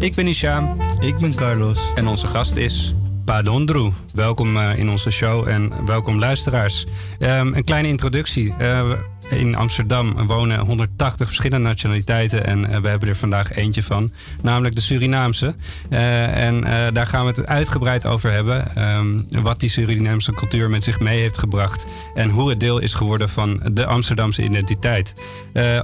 Ik ben Isham Ik ben Carlos. en onze gast is Padondru. Welkom eh, in onze show en welkom luisteraars. Ehm, een kleine introductie. Eh, in Amsterdam wonen 180 verschillende nationaliteiten en eh, we hebben er vandaag eentje van, namelijk de Surinaamse. Eh, en eh, daar gaan we het uitgebreid over hebben. ehm, wat die Surinaamse cultuur met zich mee heeft gebracht en hoe het deel is geworden van de Amsterdamse identiteit.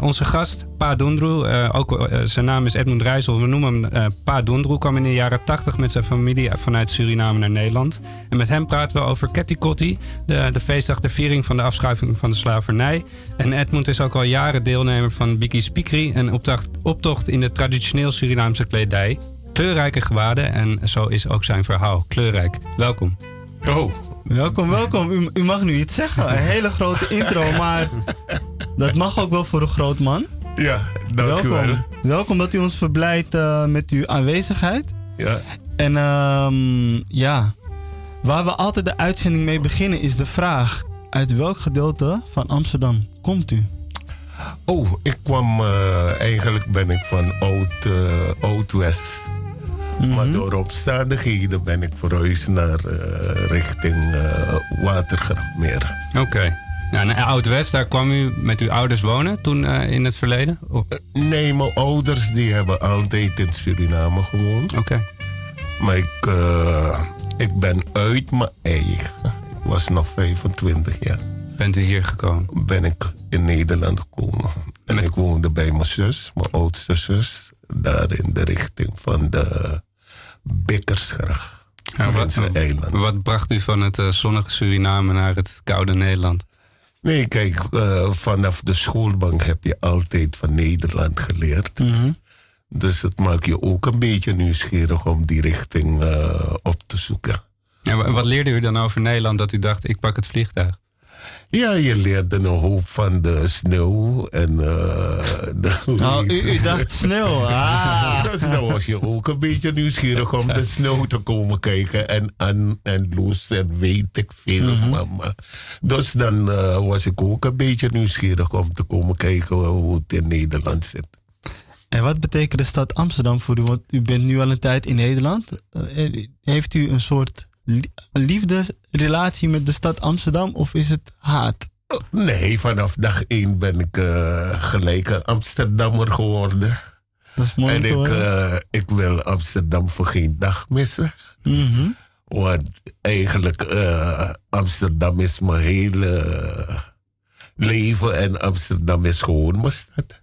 Onze gast, Pa Dondru, ook, zijn naam is Edmund Rijssel. We noemen hem Pa Dondru, kwam in de jaren 80 met zijn familie vanuit Suriname naar Nederland. En met hem praten we over Ketikotti, de, de feestdag ter viering van de afschuiving van de slavernij. En Edmund is ook al jaren deelnemer van Biki Spikri, een optocht, optocht in de traditioneel Surinaamse kledij. Kleurrijke gewaden en zo is ook zijn verhaal. Kleurrijk. Welkom. Oh. Welkom, welkom. U, u mag nu iets zeggen. Een hele grote intro, maar dat mag ook wel voor een groot man. Ja, dankjewel. Welkom. Welkom dat u ons verblijdt eh, met uw aanwezigheid. Ja. En ehm, ja, waar we altijd de uitzending mee beginnen is de vraag: uit welk gedeelte van Amsterdam komt u? Oh, ik kwam, eh, eigenlijk ben ik van Oud, eh, Oud-West. Maar door omstandigheden ben ik verhuisd naar eh, richting Watergraafmeer. Oké. Nou, Oud-West, daar kwam u met uw ouders wonen toen in het verleden? Oh, Oké. Nee, mijn ouders die hebben altijd in Suriname gewoond. Maar ik, ik ben uit mijn eigen. Ik was nog 25 jaar. Bent u hier gekomen? Ben ik in Nederland gekomen. En Met- ik woonde bij mijn zus, mijn oudste zus. Daar in de richting van de Bikkersgracht. Ja, wat, wat bracht u van het eh, zonnige Suriname naar het koude Nederland? Nee, kijk, eh, vanaf de schoolbank heb je altijd van Nederland geleerd. Dus het maakt je ook een beetje nieuwsgierig om die richting eh, op te zoeken. En wa- wat leerde u dan over Nederland dat u dacht, ik pak het vliegtuig? Ja, je leerde een hoop van de sneeuw en de Nou, u, u dacht snel. Ah. Dus dan was je ook een beetje nieuwsgierig om de sneeuw te komen kijken. En aan en Loes en weet ik veel. mama. Dus dan eh, was ik ook een beetje nieuwsgierig om te komen kijken hoe het in Nederland zit. En wat betekent de stad Amsterdam voor u? Want u bent nu al een tijd in Nederland. Eh, Heeft u een soort liefdesrelatie met de stad Amsterdam of is het haat? Nee, vanaf dag één ben ik eh, gelijk een Amsterdammer geworden. Dat is mooi En ik, eh, ik wil Amsterdam voor geen dag missen. Mhm. Want eigenlijk, eh, Amsterdam is mijn hele leven en Amsterdam is gewoon mijn stad.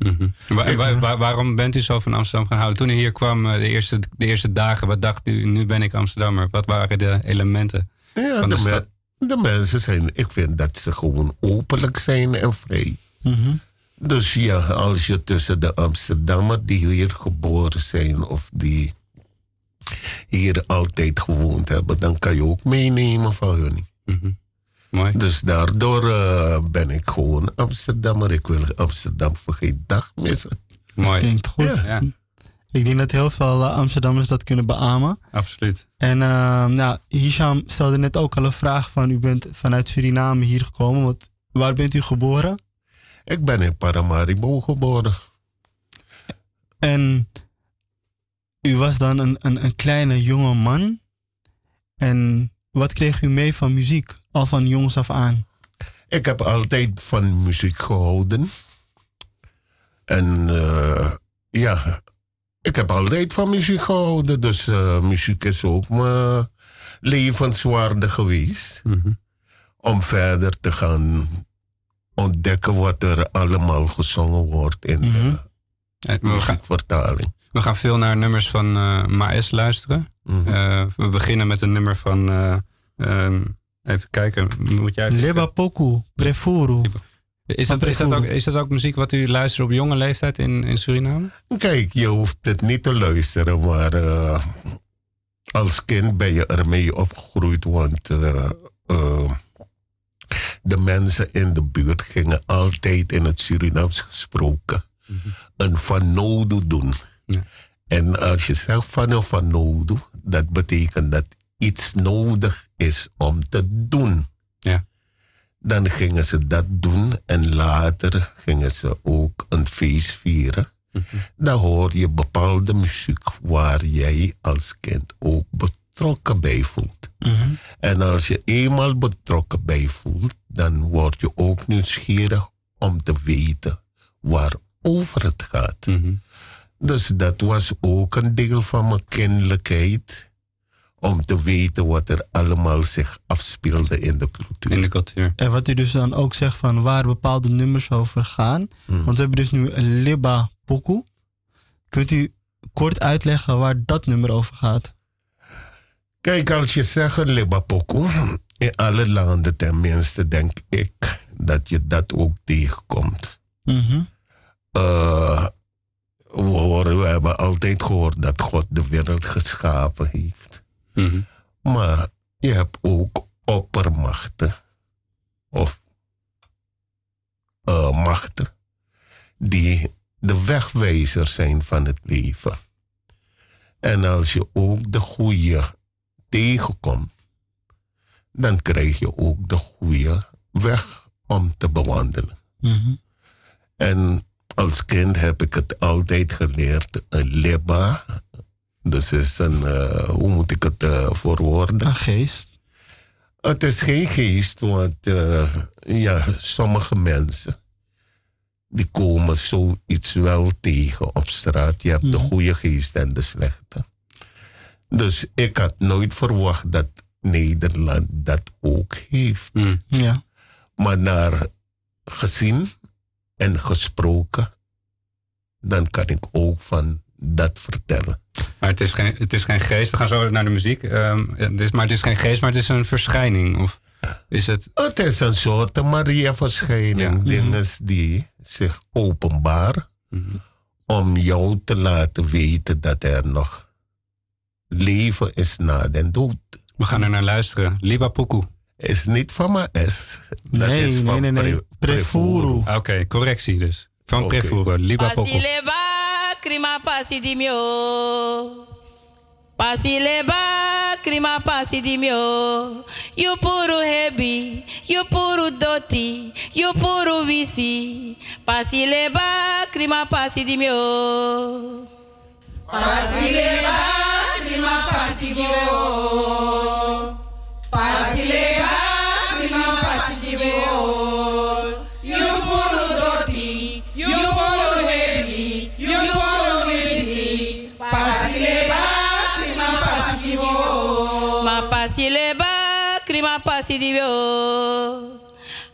Wa- waarom bent u zo van Amsterdam gaan houden? Toen u hier kwam, eh, de eerste, de eerste dagen, wat dacht u, nu ben ik Amsterdammer? Wat waren de elementen Ja, van de, de, stad? me- de mensen zijn, ik vind dat ze gewoon openlijk zijn en vrij. Mhm. Dus ja, als je tussen de Amsterdammer die hier geboren zijn of die hier altijd gewoond hebben, dan kan je ook meenemen van hun. Mooi. Dus daardoor eh, ben ik gewoon Amsterdammer. Ik wil Amsterdam voor geen dag missen. Mooi. Klinkt goed. Ja, Ik denk dat heel veel eh, Amsterdammers dat kunnen beamen. absoluut. En eh, nou, Hisham stelde net ook al een vraag van u bent vanuit Suriname hier gekomen. Wat, waar bent u geboren? Ik ben in Paramaribo geboren. En u was dan een, een, een kleine jonge man. En wat kreeg u mee van muziek? Al van jongs af aan. Ik heb altijd van muziek gehouden. En eh, ja, ik heb altijd van muziek gehouden. Dus eh, muziek is ook mijn levenswaarde geweest. Om verder te gaan ontdekken wat er allemaal gezongen wordt in de We gaan, muziekvertaling. We gaan veel naar nummers van eh Maes luisteren. Eh, we beginnen met een nummer van... eh, ehm, even kijken, moet jij... Leba Poku, Prefuru. Is dat, is, dat ook, is dat ook muziek wat u luistert op jonge leeftijd in, in Suriname? Kijk, je hoeft het niet te luisteren, maar eh, als kind ben je ermee opgegroeid, want de mensen in de buurt gingen altijd in het Surinaams gesproken een van nodig doen. Ja. En als je zegt van een van nodig, dat betekent dat iets nodig is om te doen. Ja. Dan gingen ze dat doen en later gingen ze ook een feest vieren. Dan hoor je bepaalde muziek waar jij als kind ook betrokken bij voelt. En als je eenmaal betrokken bij voelt, dan word je ook nieuwsgierig om te weten waarover het gaat. Mhm. Dus dat was ook een deel van mijn kinderlijkheid. Om te weten wat er allemaal zich afspeelde in de cultuur. In de cultuur. En wat u dus dan ook zegt van waar bepaalde nummers over gaan. Want we hebben dus nu een Libba Poku. Kunt u kort uitleggen waar dat nummer over gaat? Kijk, als je zegt een Libapoko, in alle landen tenminste, denk ik dat je dat ook tegenkomt. Mhm. Eh, we, horen, we hebben altijd gehoord dat God de wereld geschapen heeft. Mhm. Maar je hebt ook oppermachten of eh, machten die de wegwijzer zijn van het leven. En als je ook de goede tegenkomt, dan krijg je ook de goede weg om te bewandelen. Mhm. En als kind heb ik het altijd geleerd, een leba. Dus is een, eh, hoe moet ik het uh, voorwoorden? Een geest. Het is geen geest, want eh, ja, sommige mensen die komen zoiets wel tegen op straat. Je hebt de goede geest en de slechte. Dus ik had nooit verwacht dat Nederland dat ook heeft. Mhm. Ja. Maar naar gezien en gesproken, dan kan ik ook van dat vertellen. Maar het is, geen, het is geen geest. We gaan zo naar de muziek. Ehm, het is, maar het is geen geest, maar het is een verschijning. Of is het... Het is een soort Maria-verschijning, Ja. dingen die zich openbaren om jou te laten weten dat er nog leven is na den dood. We gaan er naar luisteren. Liba Puku. Is niet van mijn S. Dat nee, is nee, van nee, nee. Pre- Prefuru. Oké, correctie dus. Van Oké. Prefuro. Liba Puku. Pasileba krima pasidimio. Pasileba krima pasidimio. You puru hebi, you puru doti, you puru visi. Pasileba krima pasidimio. Pasileba, prima pasigio. Pasileba, prima pasigio. You puru doti, you puru heavy, you puru busy. Pasileba, prima pasigio. Ma pasileba krima pasidimio.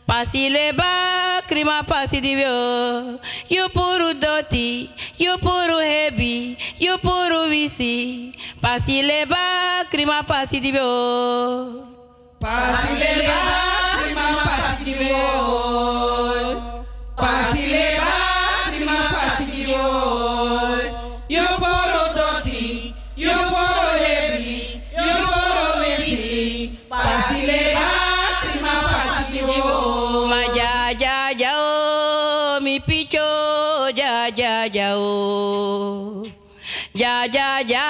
Pasileba krima pasidimio. You puru doti, you puru hebi, you puru visi. Pasileba krima pasidimio. Pasileba, prima pasigio. Pasileba, prima pasigio. You puru doti, you puru heavy, you puru busy. Pasileba, prima pasigio. Ma ja ja ja o, mi picho ja ja ja o. Ja ja ja,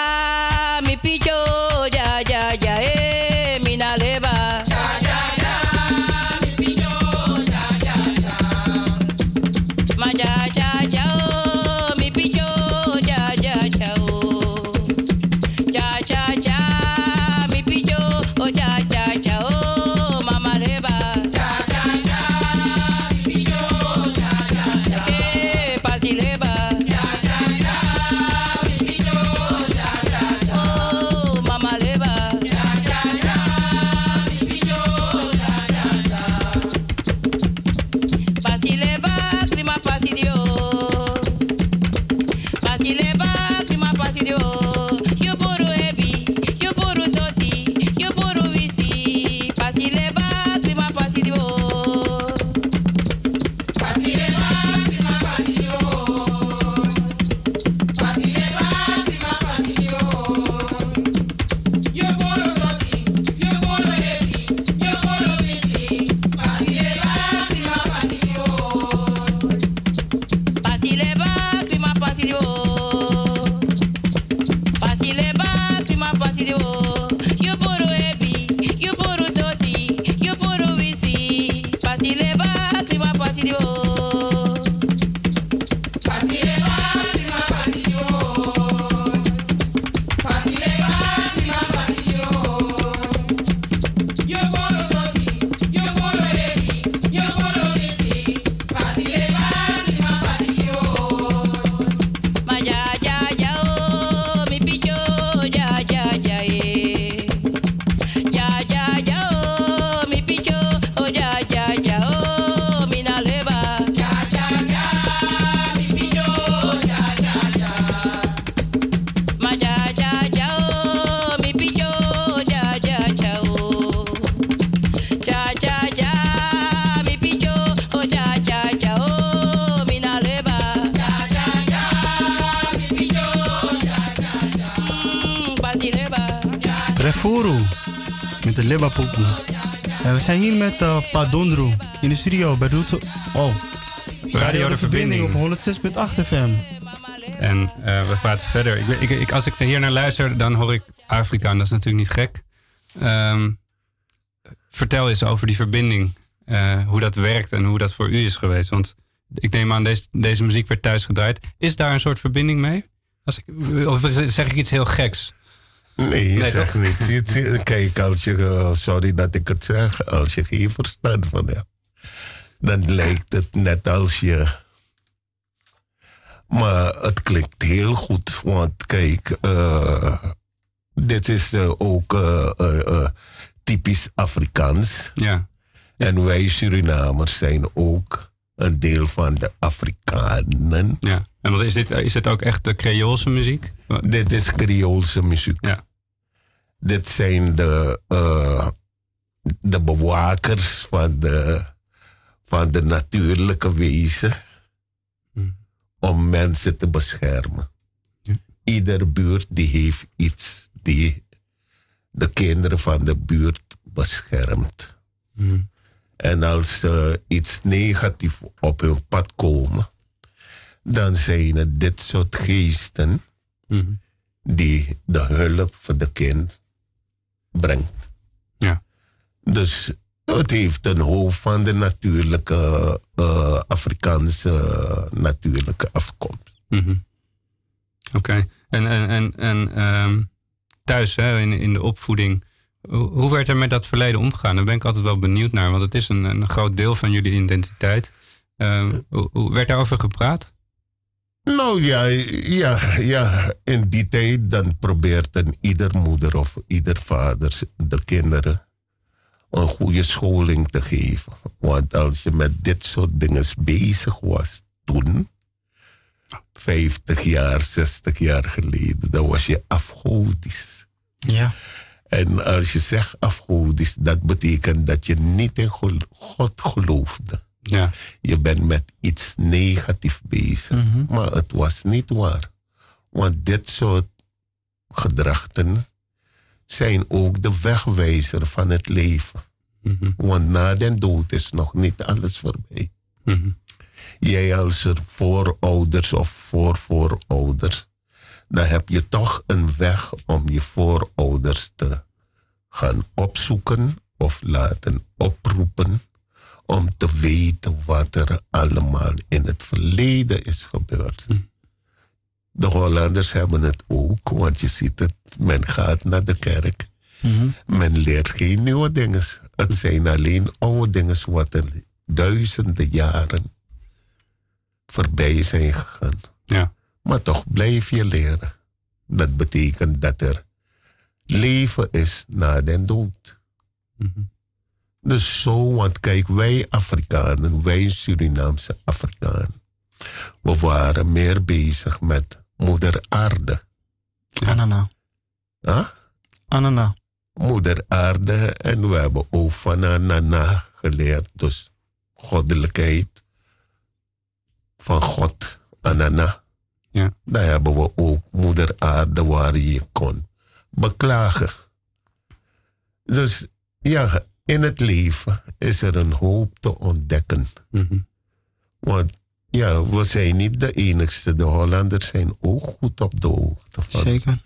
En we zijn hier met uh, Padondro in de studio bij. Oh, Radio de Verbinding. op 106.8 FM. En uh, we praten verder. Ik, ik, ik, als ik hier naar luister, dan hoor ik Afrika. En dat is natuurlijk niet gek. Um, vertel eens over die verbinding. Uh, hoe dat werkt en hoe dat voor u is geweest. Want ik neem aan, deze, deze muziek werd thuis gedraaid. Is daar een soort verbinding mee? Als ik, of zeg ik iets heel geks? Nee, je nee, zegt niet. Kijk, als je, uh, sorry dat ik het zeg, als je geen verstand van hebt, dan lijkt het net als je. Maar het klinkt heel goed, want kijk, uh, dit is uh, ook typisch Afrikaans. Ja. En wij Surinamers zijn ook een deel van de Afrikanen. Ja. En wat is dit? Is het ook echt de Creoolse muziek? Dit is Creoolse muziek. Ja. Dit zijn de, uh, de bewakers van de, van de natuurlijke wezen. Hm. Om mensen te beschermen. Ja. Ieder buurt die heeft iets die de kinderen van de buurt beschermt. Hm. En als ze iets negatiefs op hun pad komen, dan zijn het dit soort geesten hm. die de hulp voor de kind brengt. Ja. Dus het heeft een hoofd van de natuurlijke uh, Afrikaanse natuurlijke afkomst. Mm Oké. En, en, en, en um, thuis, hè, in, in de opvoeding, hoe werd er met dat verleden omgegaan? Daar ben ik altijd wel benieuwd naar, want het is een, een groot deel van jullie identiteit. Uh, hoe, hoe werd daarover gepraat? Nou ja, ja, ja, in die tijd dan probeert een ieder moeder of ieder vader de kinderen een goede scholing te geven. Want als je met dit soort dingen bezig was toen, 50 jaar, 60 jaar geleden, dan was je afgodisch. Ja. En als je zegt afgodisch, dat betekent dat je niet in God geloofde. Ja. Je bent met iets negatiefs bezig. Mhm. Maar het was niet waar. Want dit soort gedrachten zijn ook de wegwijzer van het leven. Mhm. Want na den dood is nog niet alles voorbij. Mhm. Jij als er voorouders of voorvoorouders, dan heb je toch een weg om je voorouders te gaan opzoeken of laten oproepen om te weten wat er allemaal in het verleden is gebeurd. De Hollanders hebben het ook, want je ziet het, men gaat naar de kerk. Mhm. Men leert geen nieuwe dingen. Het zijn alleen oude dingen wat er duizenden jaren voorbij zijn gegaan. Ja. Maar toch blijf je leren. Dat betekent dat er leven is na den dood. Mhm. Dus zo, want kijk, wij Afrikanen, wij Surinaamse Afrikanen, we waren meer bezig met moeder aarde. Anana. Huh? Anana. Moeder aarde en we hebben ook van Anana geleerd. Dus goddelijkheid van God, Anana. Ja. Daar hebben we ook moeder aarde waar je kon beklagen. Dus ja, in het leven is er een hoop te ontdekken. Mhm. Want ja, we zijn niet de enigste. De Hollanders zijn ook goed op de hoogte van Zeker.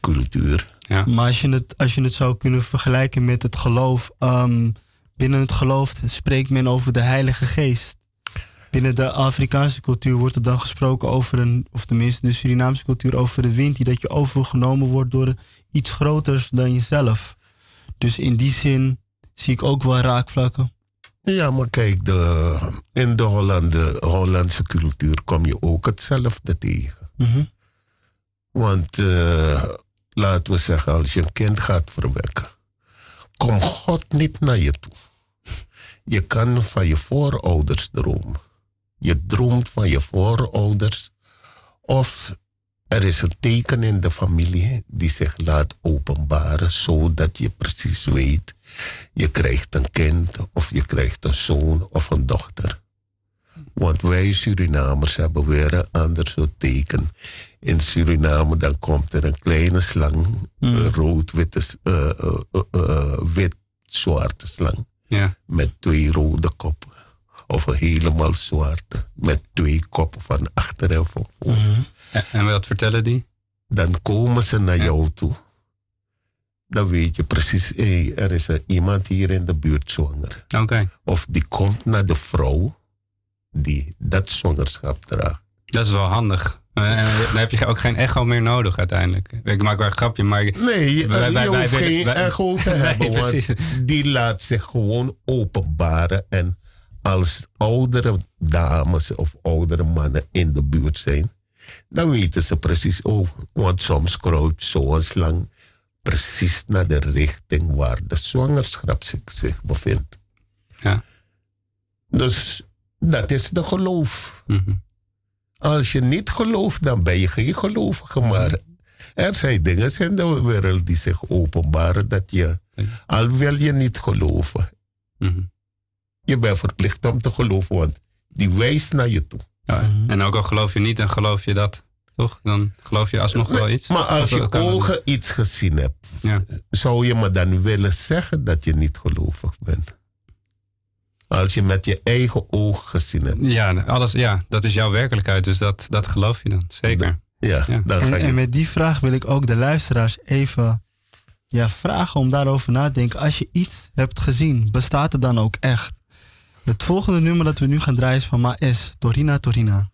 cultuur. Ja. Maar als je, het, als je het zou kunnen vergelijken met het geloof. ehm, binnen het geloof spreekt men over de Heilige Geest. Binnen de Afrikaanse cultuur wordt er dan gesproken over een, of tenminste de Surinaamse cultuur, over de wind die dat je overgenomen wordt door iets groters dan jezelf. Dus in die zin zie ik ook wel raakvlakken. Ja, maar kijk, de, in de Hollande, Hollandse cultuur kom je ook hetzelfde tegen. Mhm. Want eh, laten we zeggen, als je een kind gaat verwekken, komt God niet naar je toe. Je kan van je voorouders dromen. Je droomt van je voorouders. Of er is een teken in de familie die zich laat openbaren, zodat je precies weet, je krijgt een kind of je krijgt een zoon of een dochter. Want wij Surinamers hebben weer een ander soort teken. In Suriname dan komt er een kleine slang, een rood-witte, eh, eh, eh, wit-zwarte slang. Ja. Met twee rode koppen. Of een helemaal zwarte. Met twee koppen van achter en van voor. En, en wat vertellen die? Dan komen ze naar jou toe. Dan weet je precies, hé, er is er iemand hier in de buurt zwanger. Oké, Of die komt naar de vrouw die dat zwangerschap draagt. dat is wel handig. Eh, En dan heb je ook geen echo meer nodig uiteindelijk. Ik maak wel een grapje, maar... Nee, Wij- wij- wij geen echo te Nee, hebben, precies. die laat zich gewoon openbaren. En als oudere dames of oudere mannen in de buurt zijn, dan weten ze precies, oh, want soms kruipt zo'n slang precies naar de richting waar de zwangerschap zich, zich bevindt. Ja. Dus dat is de geloof. Mhm. Als je niet gelooft, dan ben je geen gelovige. Maar er zijn dingen in de wereld die zich openbaren dat je, al wil je niet geloven, Mhm. je bent verplicht om te geloven, want die wijst naar je toe. Ja, En ook al geloof je niet, dan geloof je dat. Toch? Dan geloof je alsnog wel iets. Maar als je ogen iets gezien hebt, Ja. zou je me dan willen zeggen dat je niet gelovig bent? Als je met je eigen ogen gezien hebt. Ja, alles, ja, dat is jouw werkelijkheid. Dus dat, dat geloof je dan. Zeker. Ja, Ja. dan En, ga en je. met die vraag wil ik ook de luisteraars even ja, vragen om daarover na te denken. Als je iets hebt gezien, bestaat het dan ook echt? Het volgende nummer dat we nu gaan draaien is van Maes, Torina. Torina,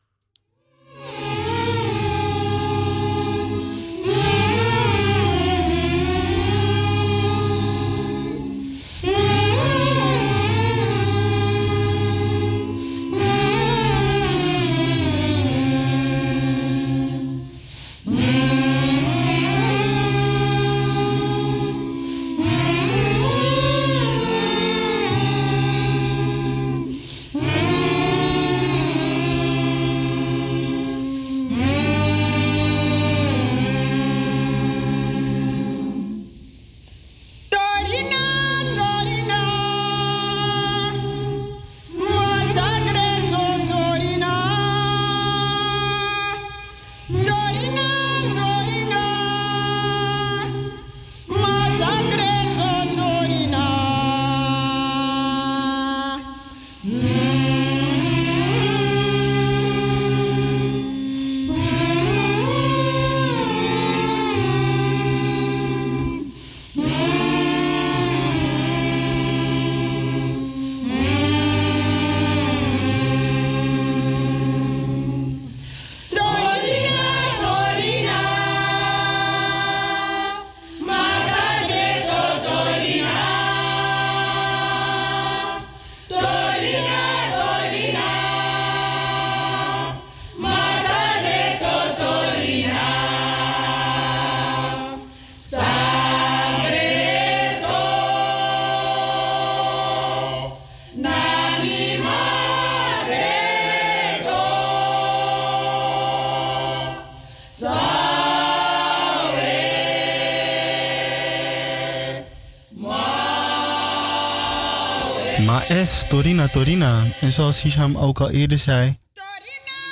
Maes, Torina Torina. En zoals Hisham ook al eerder zei,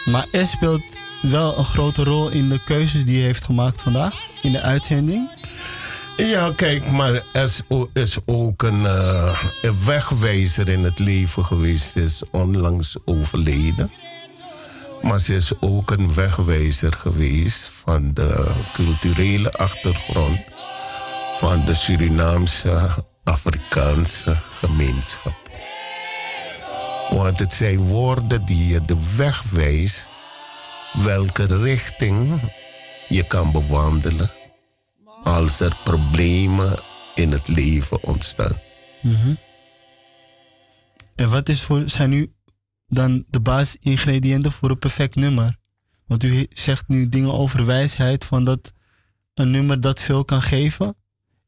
Maes speelt wel een grote rol in de keuzes die hij heeft gemaakt vandaag in de uitzending. Ja, kijk, maar er is ook een, eh, een wegwijzer in het leven geweest. Ze is onlangs overleden. Maar ze is ook een wegwijzer geweest van de culturele achtergrond van de Surinaamse Afrikaanse gemeenschap. Want het zijn woorden die je de weg wijst welke richting je kan bewandelen als er problemen in het leven ontstaan. En wat is voor, zijn nu dan de basisingrediënten voor een perfect nummer? Want u zegt nu dingen over wijsheid, van dat een nummer dat veel kan geven.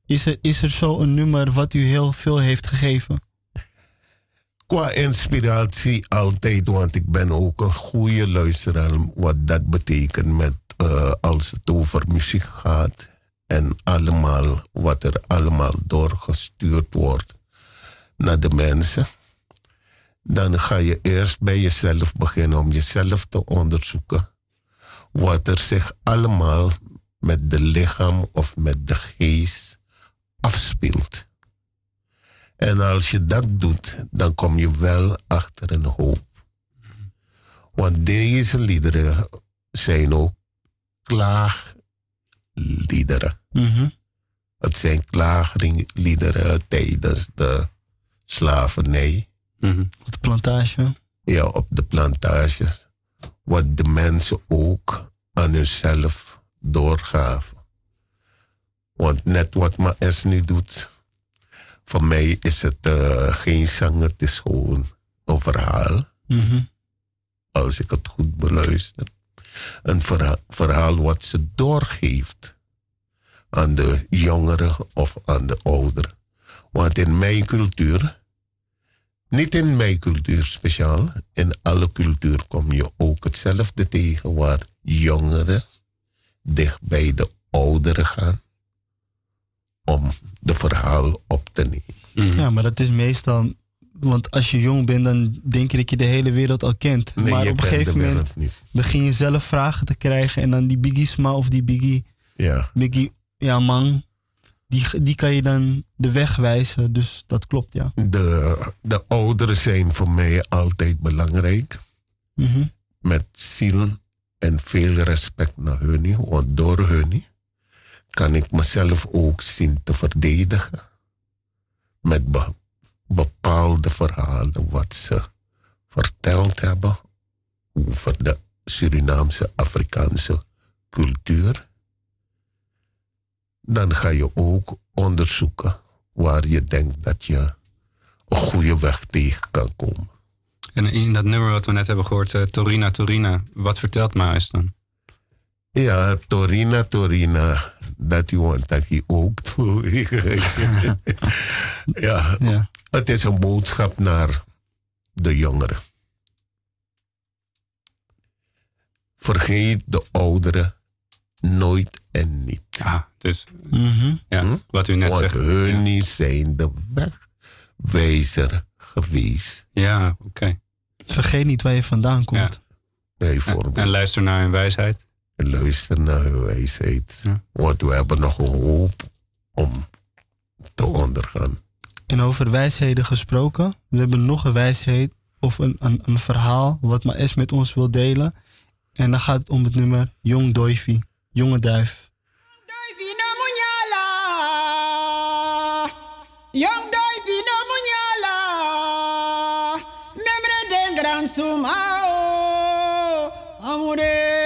Is er, is er zo een nummer wat u heel veel heeft gegeven? Qua inspiratie altijd, want ik ben ook een goede luisteraar. Wat dat betekent met eh, als het over muziek gaat. En allemaal wat er allemaal doorgestuurd wordt naar de mensen. dan ga je eerst bij jezelf beginnen om jezelf te onderzoeken. Wat er zich allemaal met de lichaam of met de geest afspeelt. En als je dat doet, dan kom je wel achter een hoop. Want deze liederen zijn ook klaagliederen. Mhm. Het zijn klaagliederen tijdens de slavernij. Mhm. Op de plantage. Ja, op de plantages. Wat de mensen ook aan hunzelf doorgaven. Want net wat Maes nu doet, voor mij is het eh, geen zang, het is gewoon een verhaal. Mhm. Als ik het goed beluister. Een verhaal, verhaal wat ze doorgeeft aan de jongeren of aan de ouderen. Want in mijn cultuur, niet in mijn cultuur speciaal, in alle cultuur kom je ook hetzelfde tegen waar jongeren dicht bij de ouderen gaan om de verhaal op te nemen. Ja, maar dat is meestal... Want als je jong bent, dan denk je dat je de hele wereld al kent. Nee, maar op een gegeven moment begin je zelf vragen te krijgen. En dan die Biggie Sma of die Biggie, Ja. Biggie ja man, die, die kan je dan de weg wijzen. Dus dat klopt, ja. De, de ouderen zijn voor mij altijd belangrijk. Mhm. Met ziel en veel respect naar hun. Want door hun kan ik mezelf ook zien te verdedigen. Met be- bepaalde verhalen wat ze verteld hebben over de Surinaamse Afrikaanse cultuur. Dan ga je ook onderzoeken waar je denkt dat je een goede weg tegen kan komen. En in dat nummer wat we net hebben gehoord, eh, Torina, Torina, wat vertelt Maes dan? Ja, Torina, Torina, dat je want dat je ook toe. ja, Ja. het is een boodschap naar de jongeren. Vergeet de ouderen nooit en niet. Ja, dus Mhm. ja, Hm? wat u net Want zegt. hun zijn de wegwijzer geweest. Ja, oké. Vergeet niet waar je vandaan komt. Ja. En, Bijvoorbeeld. en luister naar hun wijsheid. En luister naar hun wijsheid. Ja. Want we hebben nog een hoop om te ondergaan. En over wijsheden gesproken. We hebben nog een wijsheid of een, een, een verhaal wat Maes met ons wil delen. En dan gaat het om het nummer Jong Doifi, Jonge Duif. Duivi no munyala. Duivi no munyala. Memre den gran sumao. Amore.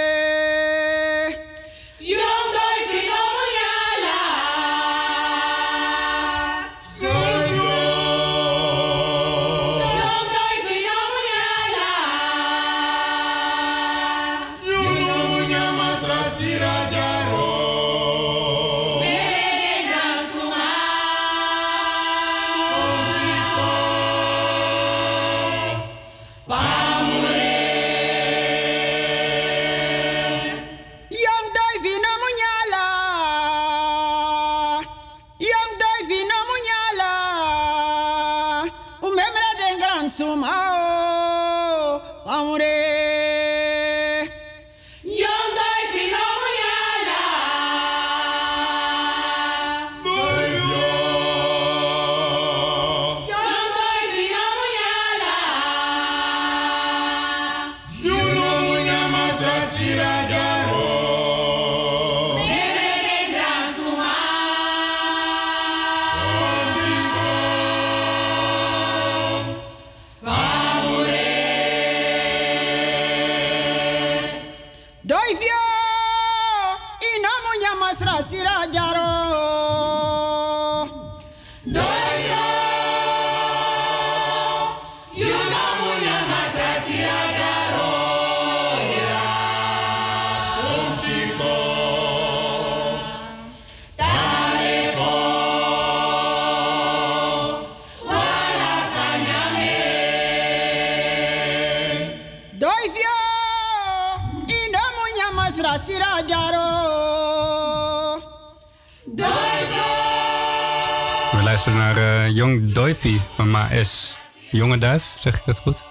Jonge Duif, zeg ik dat goed?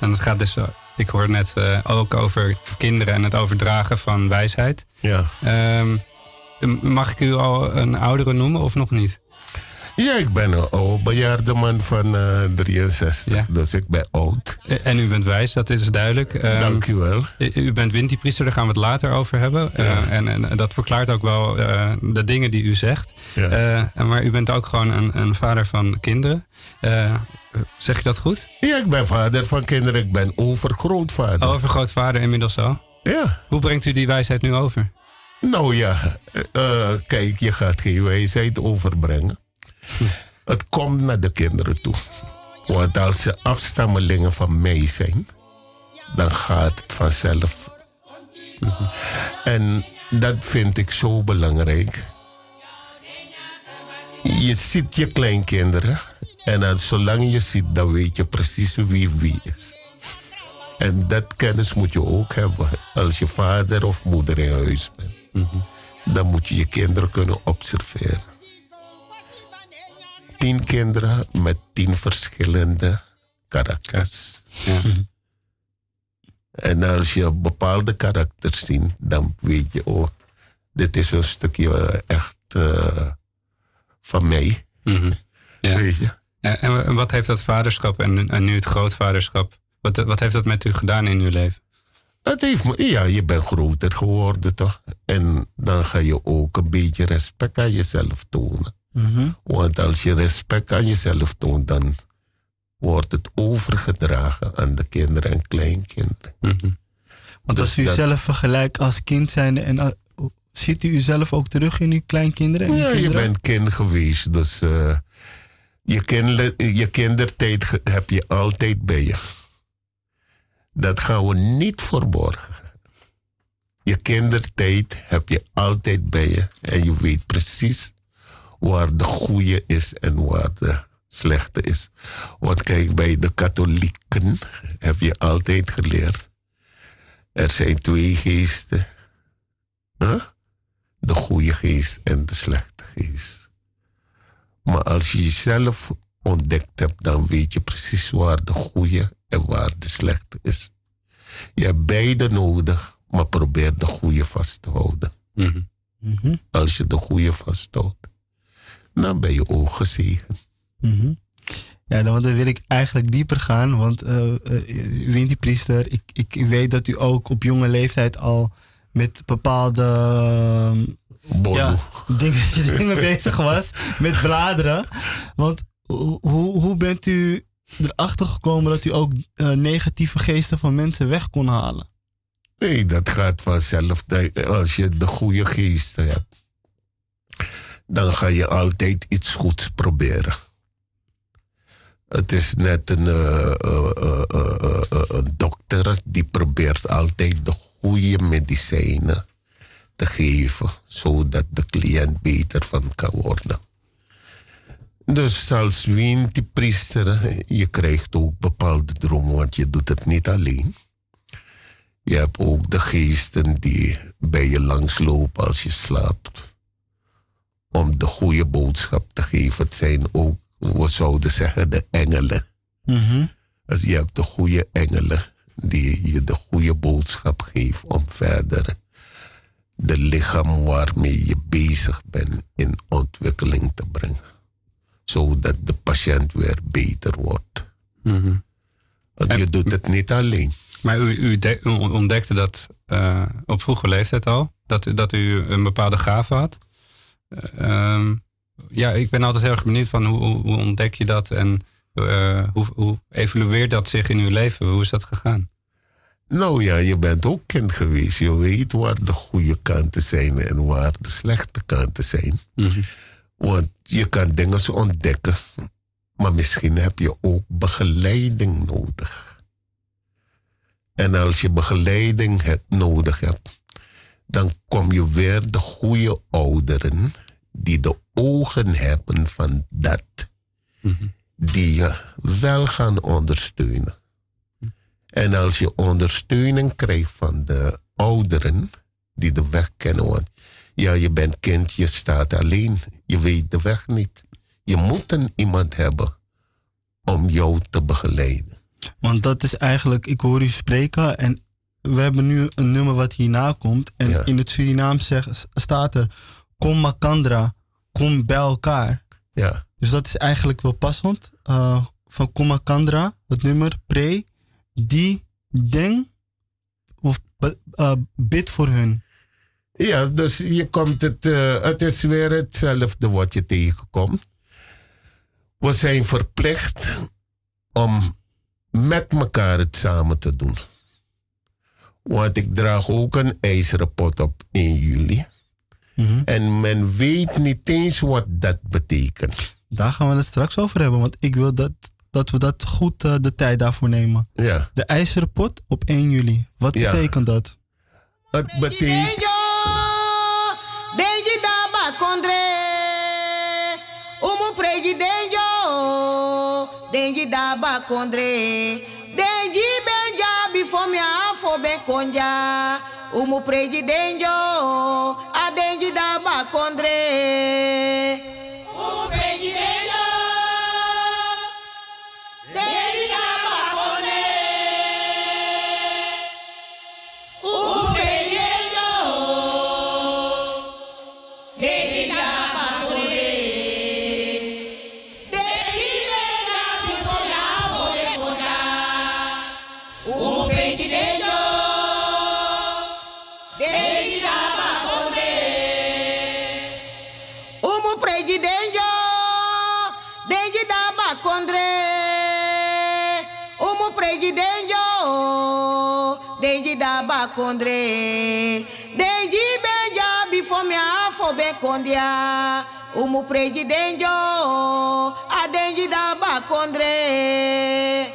En het gaat dus, eh, ik hoor net eh, ook over kinderen en het overdragen van wijsheid. Ja. Ehm, mag ik u al een oudere noemen of nog niet? Ja, ik ben een oude bejaarde man van eh 63, Ja. dus ik ben oud. Eh, En u bent wijs, dat is duidelijk. Ehm, Dank u wel. U bent Winti-priester, daar gaan we het later over hebben. Eh, en, en dat verklaart ook wel eh, de dingen die u zegt. Ja. Eh, en maar u bent ook gewoon een, een vader van kinderen. Eh, zeg je dat goed? Ja, ik ben vader van kinderen. Ik ben overgrootvader. Overgrootvader inmiddels al. Ja. Hoe brengt u die wijsheid nu over? Nou ja, eh, kijk, je gaat geen wijsheid overbrengen. Het komt naar de kinderen toe. Want als ze afstammelingen van mij zijn, dan gaat het vanzelf. En dat vind ik zo belangrijk. Je ziet je kleinkinderen en dan, zolang je ziet, dan weet je precies wie wie is. En dat kennis moet je ook hebben als je vader of moeder in huis bent. Dan moet je je kinderen kunnen observeren. Tien kinderen met tien verschillende karakters. Ja. En als je bepaalde karakters ziet, dan weet je, oh, dit is een stukje eh, echt eh, van mij. Mhm. Ja. Weet je? En, en wat heeft dat vaderschap en, en nu het grootvaderschap... Wat, wat heeft dat met u gedaan in uw leven? Het heeft me, ja, je bent groter geworden toch? En dan ga je ook een beetje respect aan jezelf tonen. Want als je respect aan jezelf toont, dan wordt het overgedragen aan de kinderen en kleinkinderen. Want als Dus u dat- zelf vergelijkt als kind zijn en uh, ziet u uzelf ook terug in uw kleinkinderen? En uw Ja, je bent kind geweest, dus eh, je, kinder, je kindertijd heb je altijd bij je. Dat gaan we niet verborgen. Je kindertijd heb je altijd bij je en je weet precies waar de goede is en waar de slechte is. Want kijk, bij de katholieken heb je altijd geleerd. Er zijn twee geesten. Huh? De goede geest en de slechte geest. Maar als je jezelf ontdekt hebt, dan weet je precies waar de goede en waar de slechte is. Je hebt beide nodig, maar probeer de goede vast te houden. Mhm. Als je de goede vasthoudt, dan ben je ook gezegend. Mhm. Ja, dan, wil ik eigenlijk dieper gaan, want eh uh, Wintie Priester, ik, ik weet dat u ook op jonge leeftijd al met bepaalde ja, dingen, dingen bezig was, met bladeren. Want hoe, hoe bent u erachter gekomen dat u ook eh, negatieve geesten van mensen weg kon halen? Nee, dat gaat vanzelf. Als je de goede geesten hebt, dan ga je altijd iets goeds proberen. Het is net een, een dokter die probeert altijd de goede medicijnen te geven, zodat de cliënt beter van kan worden. Dus als priester, je krijgt ook bepaalde dromen, want je doet het niet alleen. Je hebt ook de geesten die bij je langslopen als je slaapt. Om de goede boodschap te geven. Het zijn ook, we zouden zeggen, de engelen. Dus je hebt de goede engelen die je de goede boodschap geven om verder de lichaam waarmee je bezig bent in ontwikkeling te brengen. Zodat de patiënt weer beter wordt. Mhm. Want je doet het niet alleen. Maar u, u, de- u ontdekte dat eh, op vroege leeftijd al, dat, u- dat u een bepaalde gave had. Eh, ehm, ja, ik ben altijd heel erg benieuwd van hoe, hoe, hoe ontdek je dat en eh, hoe, hoe evolueert dat zich in uw leven? Hoe is dat gegaan? Nou ja, je bent ook kind geweest. Je weet waar de goede kanten zijn en waar de slechte kanten zijn. Want je kan dingen zo ontdekken, maar misschien heb je ook begeleiding nodig. En als je begeleiding hebt, nodig hebt, dan kom je weer de goede ouderen die de ogen hebben van dat, die je wel gaan ondersteunen. En als je ondersteuning krijgt van de ouderen die de weg kennen, want ja, je bent kind, je staat alleen, je weet de weg niet. Je moet een iemand hebben om jou te begeleiden. Want dat is eigenlijk, ik hoor u spreken en we hebben nu een nummer wat hierna komt. En Ja. in het Surinaam zeg, staat er, kom Makandra, kom bij elkaar. Ja, Dus dat is eigenlijk wel passend. Eh, van kom Makandra, het nummer, pre, die, deng, of eh, bid voor hun. ja dus je komt het, eh, het is weer hetzelfde wat je tegenkomt. We zijn verplicht om met elkaar het samen te doen. Want ik draag ook een ijzeren pot op 1 juli. Mhm. En men weet niet eens wat dat betekent. Daar gaan we het straks over hebben, want ik wil dat, dat we dat goed eh, de tijd daarvoor nemen. Ja, De ijzeren pot op 1 juli. Wat Ja. betekent dat? het betekent. Denji daba kondre. Umu preji denjo, denji daba kondre. Denji benja before me afo ben konja. Umu preji denjo, a denji daba kondre. Umu presidenjo, denji daba kondre. Denji benja before me afo ben kondia. Umu presidenjo, a denji daba kondre.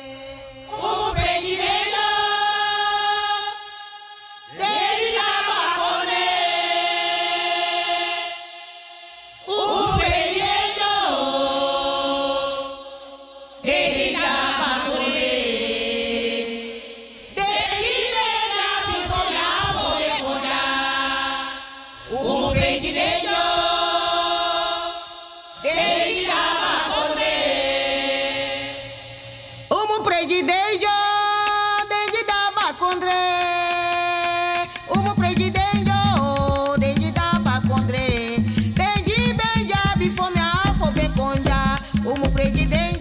Konja. Umu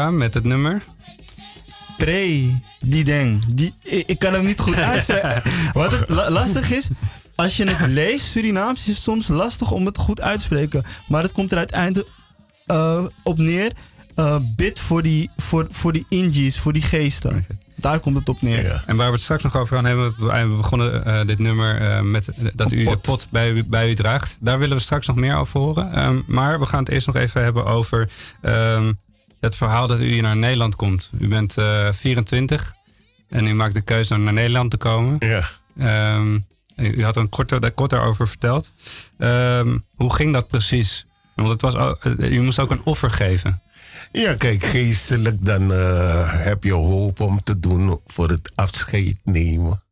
Met het nummer. Pre, die deng. Die, ik, ik kan hem niet goed uitspreken. Wat het la- lastig is, als je het leest, Surinaams, is het soms lastig om het goed uit te spreken. Maar het komt er uiteindelijk eh, op neer. eh, bid voor die, voor, voor die Injis, voor die geesten. Daar komt het op neer. Ja. En waar we het straks nog over gaan hebben, we we begonnen eh, dit nummer eh, met eh, dat u de pot. bij, u- bij u draagt. Daar willen we straks nog meer over horen. Ehm, maar we gaan het eerst nog even hebben over ehm, het verhaal dat u hier naar Nederland komt. U bent eh 24 en u maakt de keuze om naar Nederland te komen. Ja. Ehm, u had er een kort, daar kort daarover verteld. Ehm, hoe ging dat precies? Want het was, u moest ook een offer geven. Ja, kijk, geestelijk dan eh, heb je hoop om te doen voor het afscheid nemen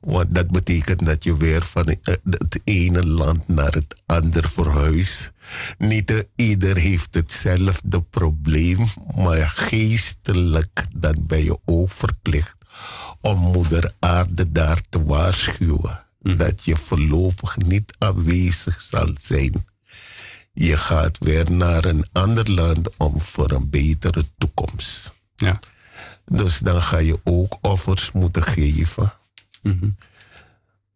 Want dat betekent dat je weer van eh, het ene land naar het andere verhuist. Niet ieder heeft hetzelfde probleem, maar geestelijk dan ben je ook verplicht om moeder aarde daar te waarschuwen. Dat je voorlopig niet aanwezig zal zijn. Je gaat weer naar een ander land om voor een betere toekomst. Ja. Dus dan ga je ook offers moeten geven.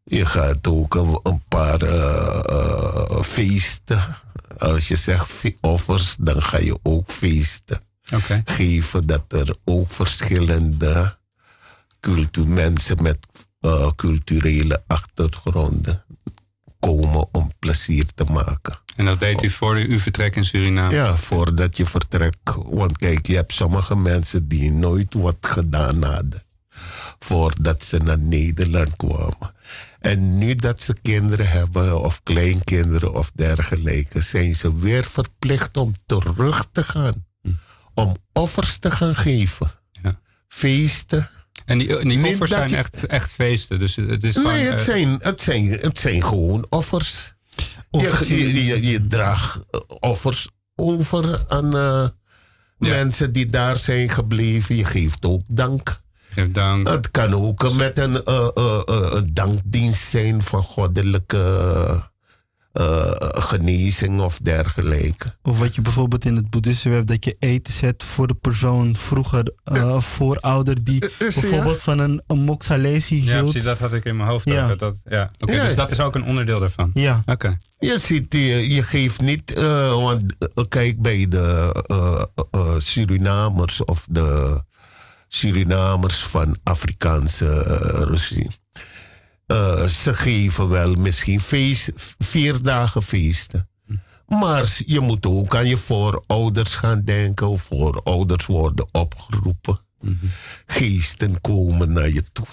Je gaat ook een, een paar eh, eh, feesten. Als je zegt fe- offers, dan ga je ook feesten geven. Dat er ook verschillende cultu mensen met eh, culturele achtergronden komen om plezier te maken. En dat deed u voor uw vertrek in Suriname? Ja, voordat je vertrekt. Want kijk, je hebt sommige mensen die nooit wat gedaan hadden. Voordat ze naar Nederland kwamen. En nu dat ze kinderen hebben, of kleinkinderen of dergelijke, zijn ze weer verplicht om terug te gaan. Om offers te gaan geven. Ja. Feesten. En die, die offers zijn je- echt, echt feesten. Dus het is gewoon... Nee, het eh, zijn, het, zijn, het zijn gewoon offers. Offers je, je, je, je draagt eh, offers over aan eh, mensen die daar zijn gebleven. Je geeft ook dank. Dank. Het kan ook met een, eh, eh, eh, een dankdienst zijn van goddelijke eh, genezing of dergelijke. Of wat je bijvoorbeeld in het boeddhisme hebt, dat je eten zet voor de persoon vroeger, eh voorouder, die Is- ja. bijvoorbeeld van een, een moksalesi Ja, hield. precies, dat had ik in mijn hoofd. Ja. dat dat, ja. Oké, Ja. dus dat is ook een onderdeel daarvan. Ja, Oké. Je ziet, je, je geeft niet, eh, want kijk bij de eh, eh, Surinamers of de Surinamers van Afrikaanse uh, regime. Eh, ze geven wel misschien feest, vier dagen feesten. Maar je moet ook aan je voorouders gaan denken. Voorouders worden opgeroepen. Geesten komen naar je toe.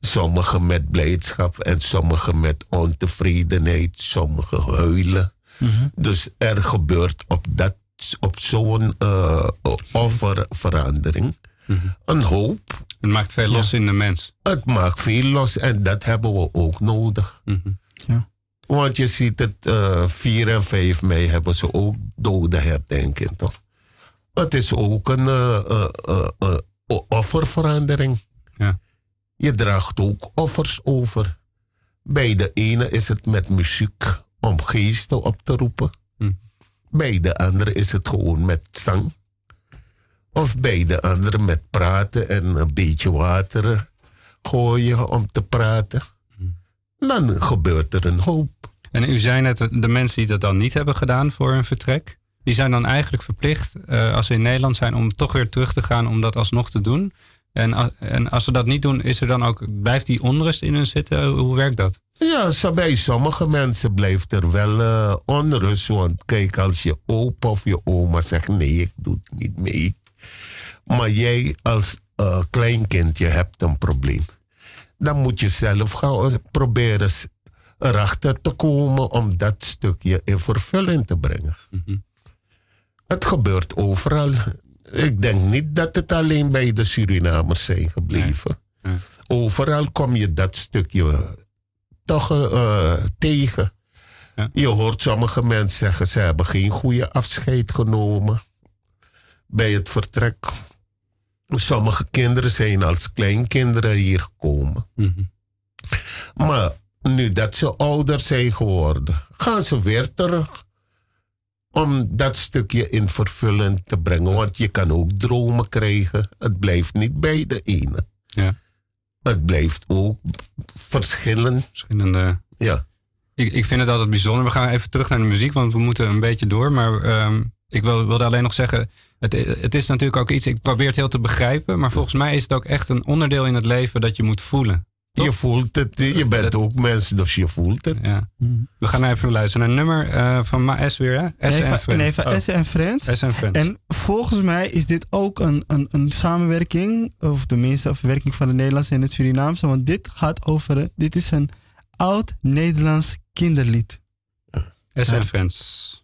Sommigen met blijdschap en sommigen met ontevredenheid, sommigen huilen. Dus er gebeurt op, dat, op zo'n eh, offerverandering een hoop. Het maakt veel los in de mens. Het maakt veel los en dat hebben we ook nodig. Ja. Want je ziet het, eh 4 en 5 mei hebben ze ook dode herdenking, toch? Het is ook een eh, offerverandering. Ja. Je draagt ook offers over. Bij de ene is het met muziek om geesten op te roepen. Bij de andere is het gewoon met zang. Of bij de andere met praten en een beetje water gooien om te praten. Dan gebeurt er een hoop. En u zei net, de mensen die dat dan niet hebben gedaan voor hun vertrek, die zijn dan eigenlijk verplicht, eh, als ze in Nederland zijn, om toch weer terug te gaan om dat alsnog te doen. En, en als ze dat niet doen, is er dan ook, blijft die onrust in hun zitten? Hoe werkt dat? Ja, zo bij sommige mensen blijft er wel eh, onrust. Want kijk, als je opa of je oma zegt: nee, ik doe het niet mee. Maar jij als eh, kleinkind, je hebt een probleem. Dan moet je zelf gaan proberen s- erachter te komen om dat stukje in vervulling te brengen. Het gebeurt overal. Ik denk niet dat het alleen bij de Surinamers zijn gebleven. Overal kom je dat stukje toch eh, tegen. Ja. Je hoort sommige mensen zeggen ze hebben geen goede afscheid genomen bij het vertrek. Sommige kinderen zijn als kleinkinderen hier gekomen. Maar nu dat ze ouder zijn geworden, gaan ze weer terug. Om dat stukje in vervulling te brengen. Want je kan ook dromen krijgen. Het blijft niet bij de ene. Ja, Het blijft ook verschillen. verschillende. Ja. Ik, ik vind het altijd bijzonder. We gaan even terug naar de muziek, want we moeten een beetje door. Maar ehm, ik wil, wilde alleen nog zeggen, het, het is natuurlijk ook iets, ik probeer het heel te begrijpen. Maar volgens mij is het ook echt een onderdeel in het leven dat je moet voelen. Je voelt het. Je bent ook mens, dus je voelt het. Ja. We gaan even luisteren naar een nummer eh, van Maes weer, hè? S en Friends. nee, van Oh, S en Friends. S en Friends. En volgens mij is dit ook een, een, een samenwerking, of tenminste een verwerking van het Nederlands en het Surinaamse. Want dit gaat over, eh, dit is een oud Nederlands kinderlied. S en Friends.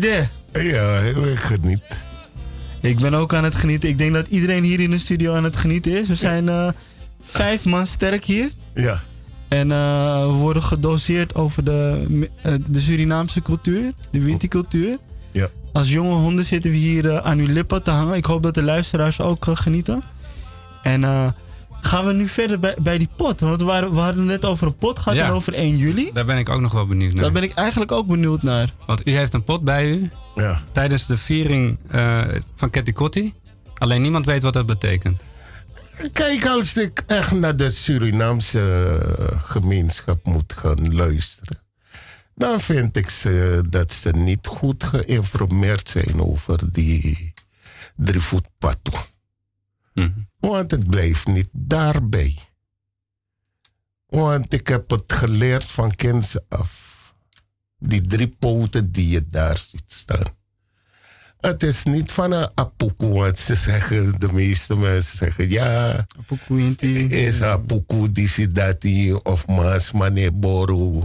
Idee. Ja, ik geniet. Ik ben ook aan het genieten. Ik denk dat iedereen hier in de studio aan het genieten is. We zijn eh, vijf man sterk hier. Ja. En eh, we worden gedoseerd over de, eh, de Surinaamse cultuur, de wintercultuur. Ja. Als jonge honden zitten we hier aan uw lippen te hangen. Ik hoop dat de luisteraars ook genieten. En gaan we nu verder bij, bij die pot? Want we, we hadden het net over een pot gehad Ja. en over 1 juli. Daar ben ik ook nog wel benieuwd naar. Daar ben ik eigenlijk ook benieuwd naar. Want u heeft een pot bij u Ja. tijdens de viering eh, van Ketty Kotti. Alleen niemand weet wat dat betekent. Kijk, als ik echt naar de Surinaamse eh, gemeenschap moet gaan luisteren, dan vind ik ze, dat ze niet goed geïnformeerd zijn over die drievoetpatoe. Mhm. Want het blijft niet daarbij. Want ik heb het geleerd van kinds af. Die drie poten die je daar ziet staan. Het is niet van een apoku, want ze zeggen, de meeste mensen zeggen, ja, is apoku, die dat die, of maas, mane boru,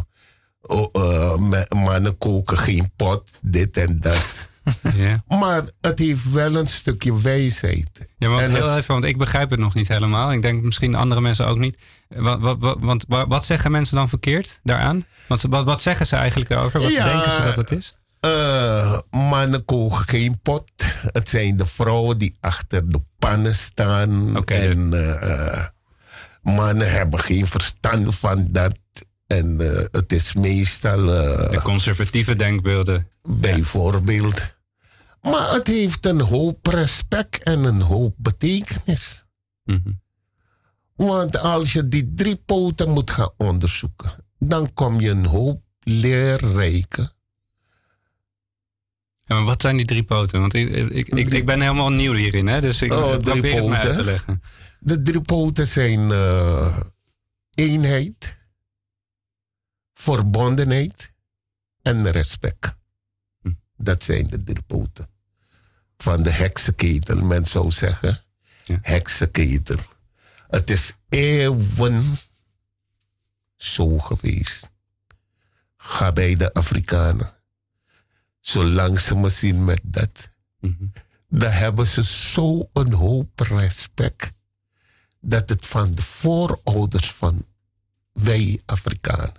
oh, uh, mannen koken geen pot, dit en dat. Ja. Maar het heeft wel een stukje wijsheid. Ja, maar heel het- even, want ik begrijp het nog niet helemaal. Ik denk misschien andere mensen ook niet. Wat, wat, wat, want wa- wat zeggen mensen dan verkeerd daaraan? Want wat, wat zeggen ze eigenlijk daarover? Wat Ja. denken ze dat het is? Eh, mannen koken geen pot. Het zijn de vrouwen die achter de pannen staan. En eh, eh, mannen hebben geen verstand van dat. En het is meestal De conservatieve denkbeelden. bijvoorbeeld. Maar het heeft een hoop respect en een hoop betekenis. Mhm. Want als je die drie poten moet gaan onderzoeken, dan kom je een hoop leerrijke Ja, maar wat zijn die drie poten? Want ik, ik, ik, ik ben helemaal nieuw hierin, hè? dus ik Oh, probeer het poten. uit te leggen. De drie poten zijn eh, eenheid, verbondenheid en respect. Hm. Dat zijn de drie poten. Van de heksenketel, men zou zeggen. Ja. Heksenketel. Het is eeuwen zo geweest. Ga bij de Afrikanen. Zolang ze me zien met dat Mhm. dan hebben ze zo een hoop respect dat het van de voorouders van wij Afrikanen.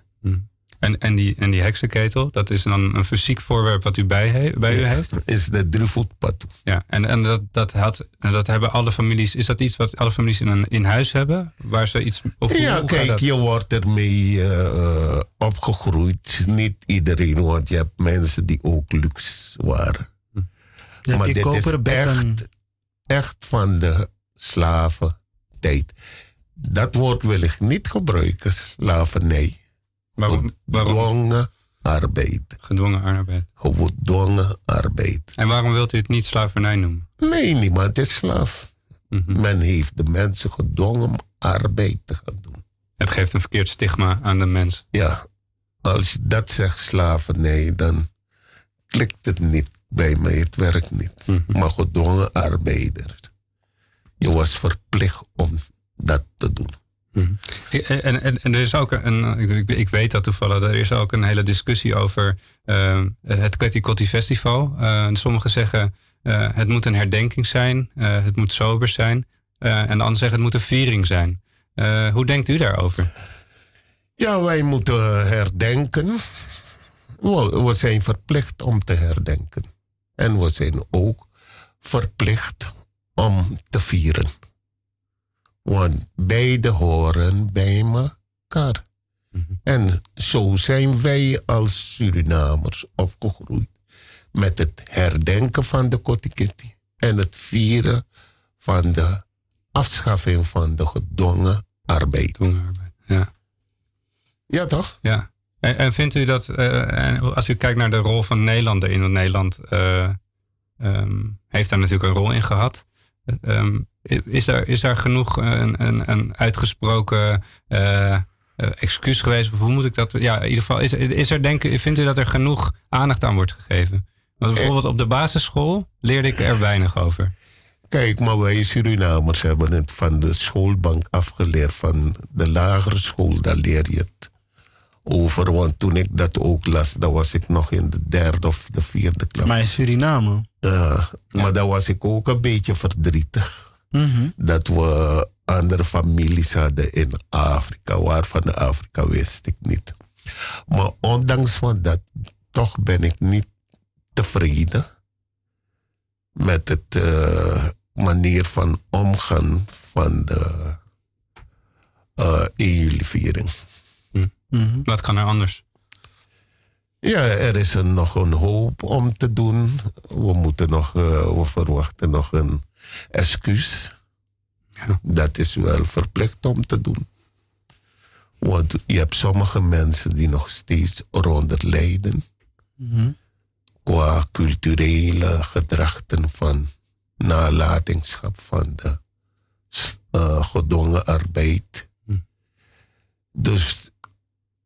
En, en, die, en die heksenketel, dat is dan een fysiek voorwerp wat u bij, he- bij u heeft? Is de drievoetpad. Ja, en, en dat, dat, had, en dat hebben alle families. Is dat iets wat alle families in, een, in huis hebben? Waar ze iets. Of hoe- Ja, hoe kijk, dat? je wordt ermee eh, opgegroeid. Niet iedereen, want je hebt mensen die ook luxe waren. Je hebt maar dit is echt, echt van de slaventijd. Dat woord wil ik niet gebruiken, slavernij. Waarom? Gedwongen arbeid. Gedwongen arbeid. Gedwongen arbeid. En waarom wilt u het niet slavernij noemen? Nee, niemand is slaaf. Mhm. Men heeft de mensen gedwongen om arbeid te gaan doen. Het geeft een verkeerd stigma aan de mens. Ja, als je dat zegt, slavernij, dan klikt het niet bij mij. Het werkt niet. Mhm. Maar gedwongen arbeider. Je was verplicht om dat te doen. En, en, en er is ook een, ik, ik weet dat toevallig, er is ook een hele discussie over eh, het Kwetty Kotti Festival. Eh, sommigen zeggen eh, het moet een herdenking zijn, eh, het moet sober zijn. Eh, en de anderen zeggen het moet een viering zijn. Eh, hoe denkt u daarover? Ja, wij moeten herdenken. We zijn verplicht om te herdenken. En we zijn ook verplicht om te vieren. Want beide horen bij elkaar. En zo zijn wij als Surinamers opgegroeid. Met het herdenken van de Kotikiti. En het vieren van de afschaffing van de gedwongen arbeid. Ja. Ja, toch? Ja. En, en vindt u dat, eh, en als u kijkt naar de rol van Nederland want Nederland eh, ehm, heeft daar natuurlijk een rol in gehad. Ehm, is, daar, is daar genoeg een, een, een uitgesproken eh, eh, excuus geweest? Of hoe moet ik dat? Ja, in ieder geval, is, is er, denken, vindt u dat er genoeg aandacht aan wordt gegeven? Want bijvoorbeeld op de basisschool leerde ik er weinig over. Kijk, maar wij Surinamers hebben het van de schoolbank afgeleerd. Van de lagere school, daar leer je het. over. Want toen ik dat ook las, dan was ik nog in de derde of de vierde klas. Maar in Suriname. Uh, maar dan was ik ook een beetje verdrietig. Dat we andere families hadden in Afrika. Waarvan de Afrika wist ik niet. Maar ondanks van dat, toch ben ik niet tevreden met het uh, manier van omgaan van de uh, EU-viering. Hm. Mm-hmm. Wat kan er anders? Ja, er is nog een hoop om te doen. We moeten nog, uh, we verwachten nog een excuus. Ja. Dat is wel verplicht om te doen. Want je hebt sommige mensen die nog steeds eronder lijden. Mm-hmm. Qua culturele gedrachten van nalatenschap van de uh, gedwongen arbeid. Hm. Dus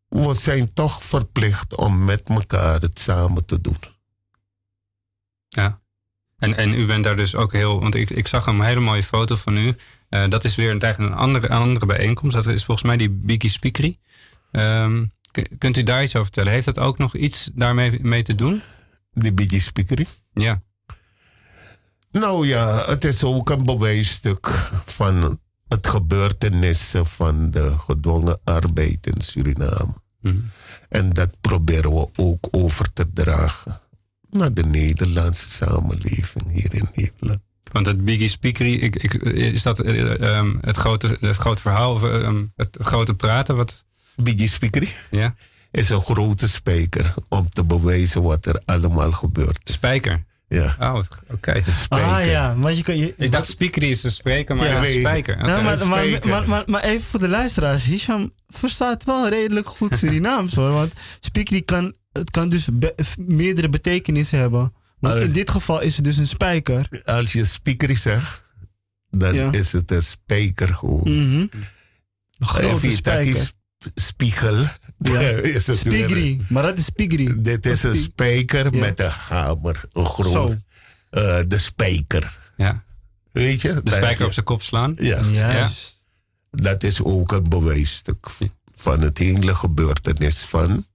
we zijn toch verplicht om met elkaar het samen te doen. Ja. En, en u bent daar dus ook heel, want ik, ik zag een hele mooie foto van u. Uh, dat is weer een, een, andere, een andere bijeenkomst. Dat is volgens mij die Biggie Speakery. Um, kunt u daar iets over vertellen? Heeft dat ook nog iets daarmee mee te doen? Die Biggie Speakery? Ja. Nou ja, het is ook een bewijsstuk van het gebeurtenissen van de gedwongen arbeid in Suriname. Mm. En dat proberen we ook over te dragen naar de Nederlandse samenleving hier in Nederland. Want het Biggie Speakery, ik, ik, is dat uh, um, het, grote, het grote verhaal of um, het grote praten? Wat... Biggie Speakery ja? is een grote spijker om te bewijzen wat er allemaal gebeurt. Spijker? Ja. Oh, oké. Okay. Ah ja, maar je kan... Je, ik dacht speakery is een spreker, maar ja, een spijker. Okay. Nou, maar, maar, maar, maar, maar, even voor de luisteraars. Hisham verstaat wel redelijk goed Surinaams hoor. Want speakery kan, het kan dus be meerdere betekenissen hebben. Want in dit geval is het dus een spijker. Als je speakery zegt, dan Ja. is het een spijker gewoon. Mhm. Een grote spijker. is spiegel. Ja. is het weer- Spigri. Maar dat is spigri. Dit is een Spi- spijker Ja. met een hamer. Een groot. Eh, de spijker. Ja. Weet je? De spijker je- op zijn kop slaan. Ja, Juist. dat is ook een bewijsstuk van het hele gebeurtenis van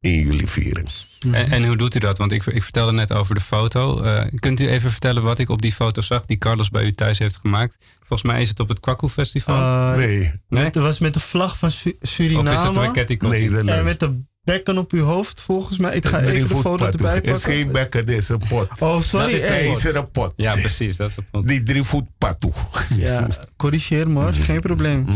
1 juli viering. En, en hoe doet u dat? Want ik, ik vertelde net over de foto. Eh, kunt u even vertellen wat ik op die foto zag die Carlos bij u thuis heeft gemaakt? Volgens mij is het op het Kwaku Festival. Uh, Nee, nee? met, was met de vlag van Su- of is het Suriname. bij Catty Koffie? En met de bekken op uw hoofd, volgens mij. Ik ga even de foto erbij Het is pakken. geen bekken, dit is een pot. Oh, sorry. Dat is eh, een pot. Ja, precies. Dat is het punt. Die drie voet patoe. Ja, corrigeer maar. Geen probleem.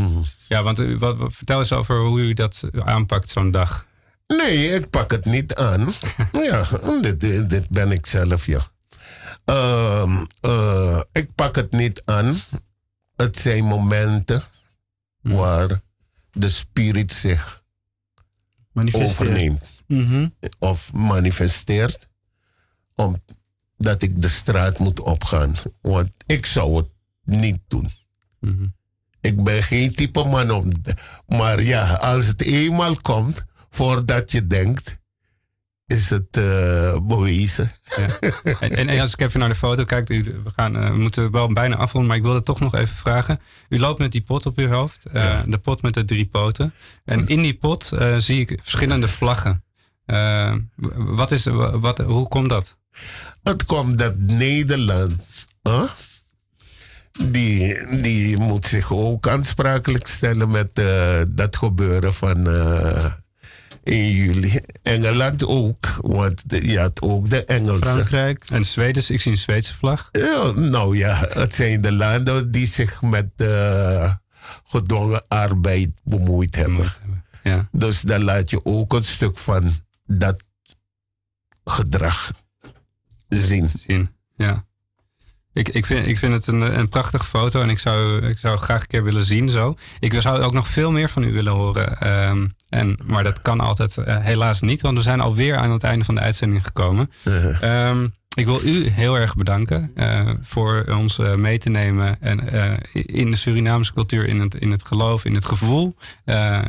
Ja, want wat, wat- vertel eens over hoe u dat aanpakt zo'n dag. Nee, ik pak het niet aan. ja, dit, dit, dit ben ik zelf, ja. Ehm, eh, ik pak het niet aan. Het zijn momenten waar de spirit zich overneemt Mhm. of manifesteert. Omdat ik de straat moet opgaan. Want ik zou het niet doen. Mhm. Ik ben geen type man om. Maar ja, als het eenmaal komt, voordat je denkt, is het eh bewezen. Ja. En, als ik even naar de foto kijk, u, we, gaan, we moeten wel bijna afronden, maar ik wilde toch nog even vragen. U loopt met die pot op uw hoofd, eh, Ja. de pot met de drie poten. En in die pot zie ik verschillende vlaggen. Wat is, wat, hoe komt dat? Het komt dat Nederland, die, die moet zich ook aansprakelijk stellen met dat gebeuren van 1 juli. Engeland ook, want de- je had ook de Engelsen. Frankrijk. En Zweden, ik zie een Zweedse vlag. Ja, nou ja, het zijn de landen die zich met eh, gedwongen arbeid bemoeid hebben. Ja. Dus dan laat je ook een stuk van dat gedrag zien. zien. Ja. Ik, ik, vind, ik vind het een, een prachtige foto en ik zou, ik zou graag een keer willen zien zo. Ik zou ook nog veel meer van u willen horen. ehm, en, maar dat kan altijd eh, helaas niet, want we zijn alweer aan het einde van de uitzending gekomen. Ehm, ik wil u heel erg bedanken eh, voor ons eh, mee te nemen en, in de Surinaamse cultuur, in het, in het geloof, in het gevoel,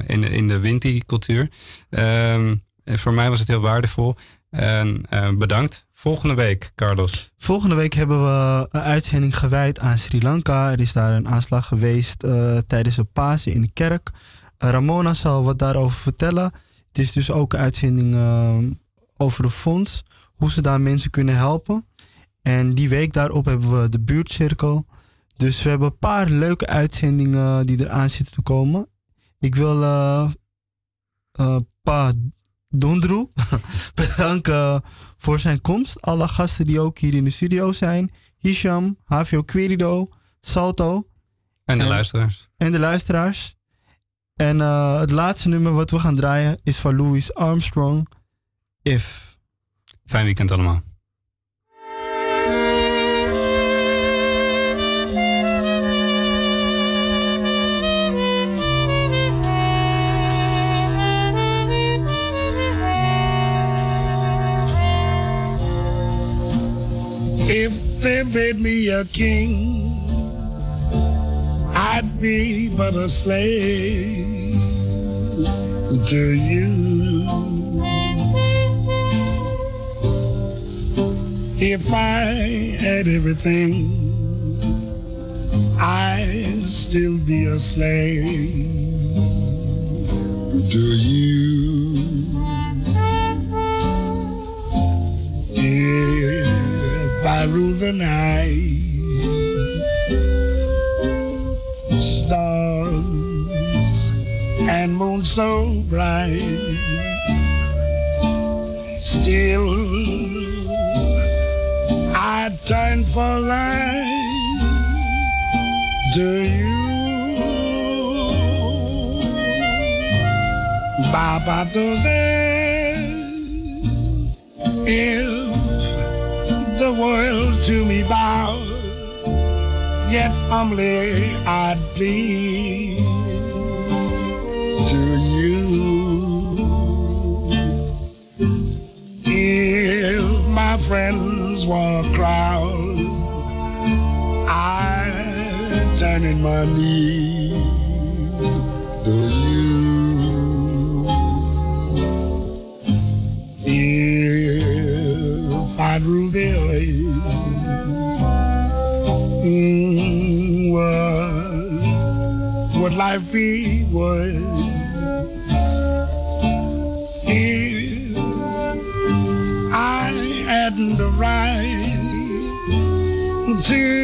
in, de, in de Winti-cultuur. Ehm, voor mij was het heel waardevol. En bedankt. Volgende week, Carlos. Volgende week hebben we een uitzending gewijd aan Sri Lanka. Er is daar een aanslag geweest eh, tijdens een Pasen in de kerk. Ramona zal wat daarover vertellen. Het is dus ook een uitzending uh, over de fonds. Hoe ze daar mensen kunnen helpen. En die week daarop hebben we de buurtcirkel. Dus we hebben een paar leuke uitzendingen die eraan zitten te komen. Ik wil uh, uh, Pa Dondru bedanken voor zijn komst. Alle gasten die ook hier in de studio zijn. Hisham, Havio Querido, Salto. En de luisteraars. En de luisteraars. En uh, het laatste nummer wat we gaan draaien is van Louis Armstrong, If. Fijn weekend allemaal. Made me a king, I'd be but a slave to you. If I had everything, I'd still be a slave to you. I rule the night, stars and moon so bright, still I turn for life to you. Baba the world to me bow, yet humbly I'd plead to you. If my friends were a crowd, I'd turn in my knee everyone. If I had the right to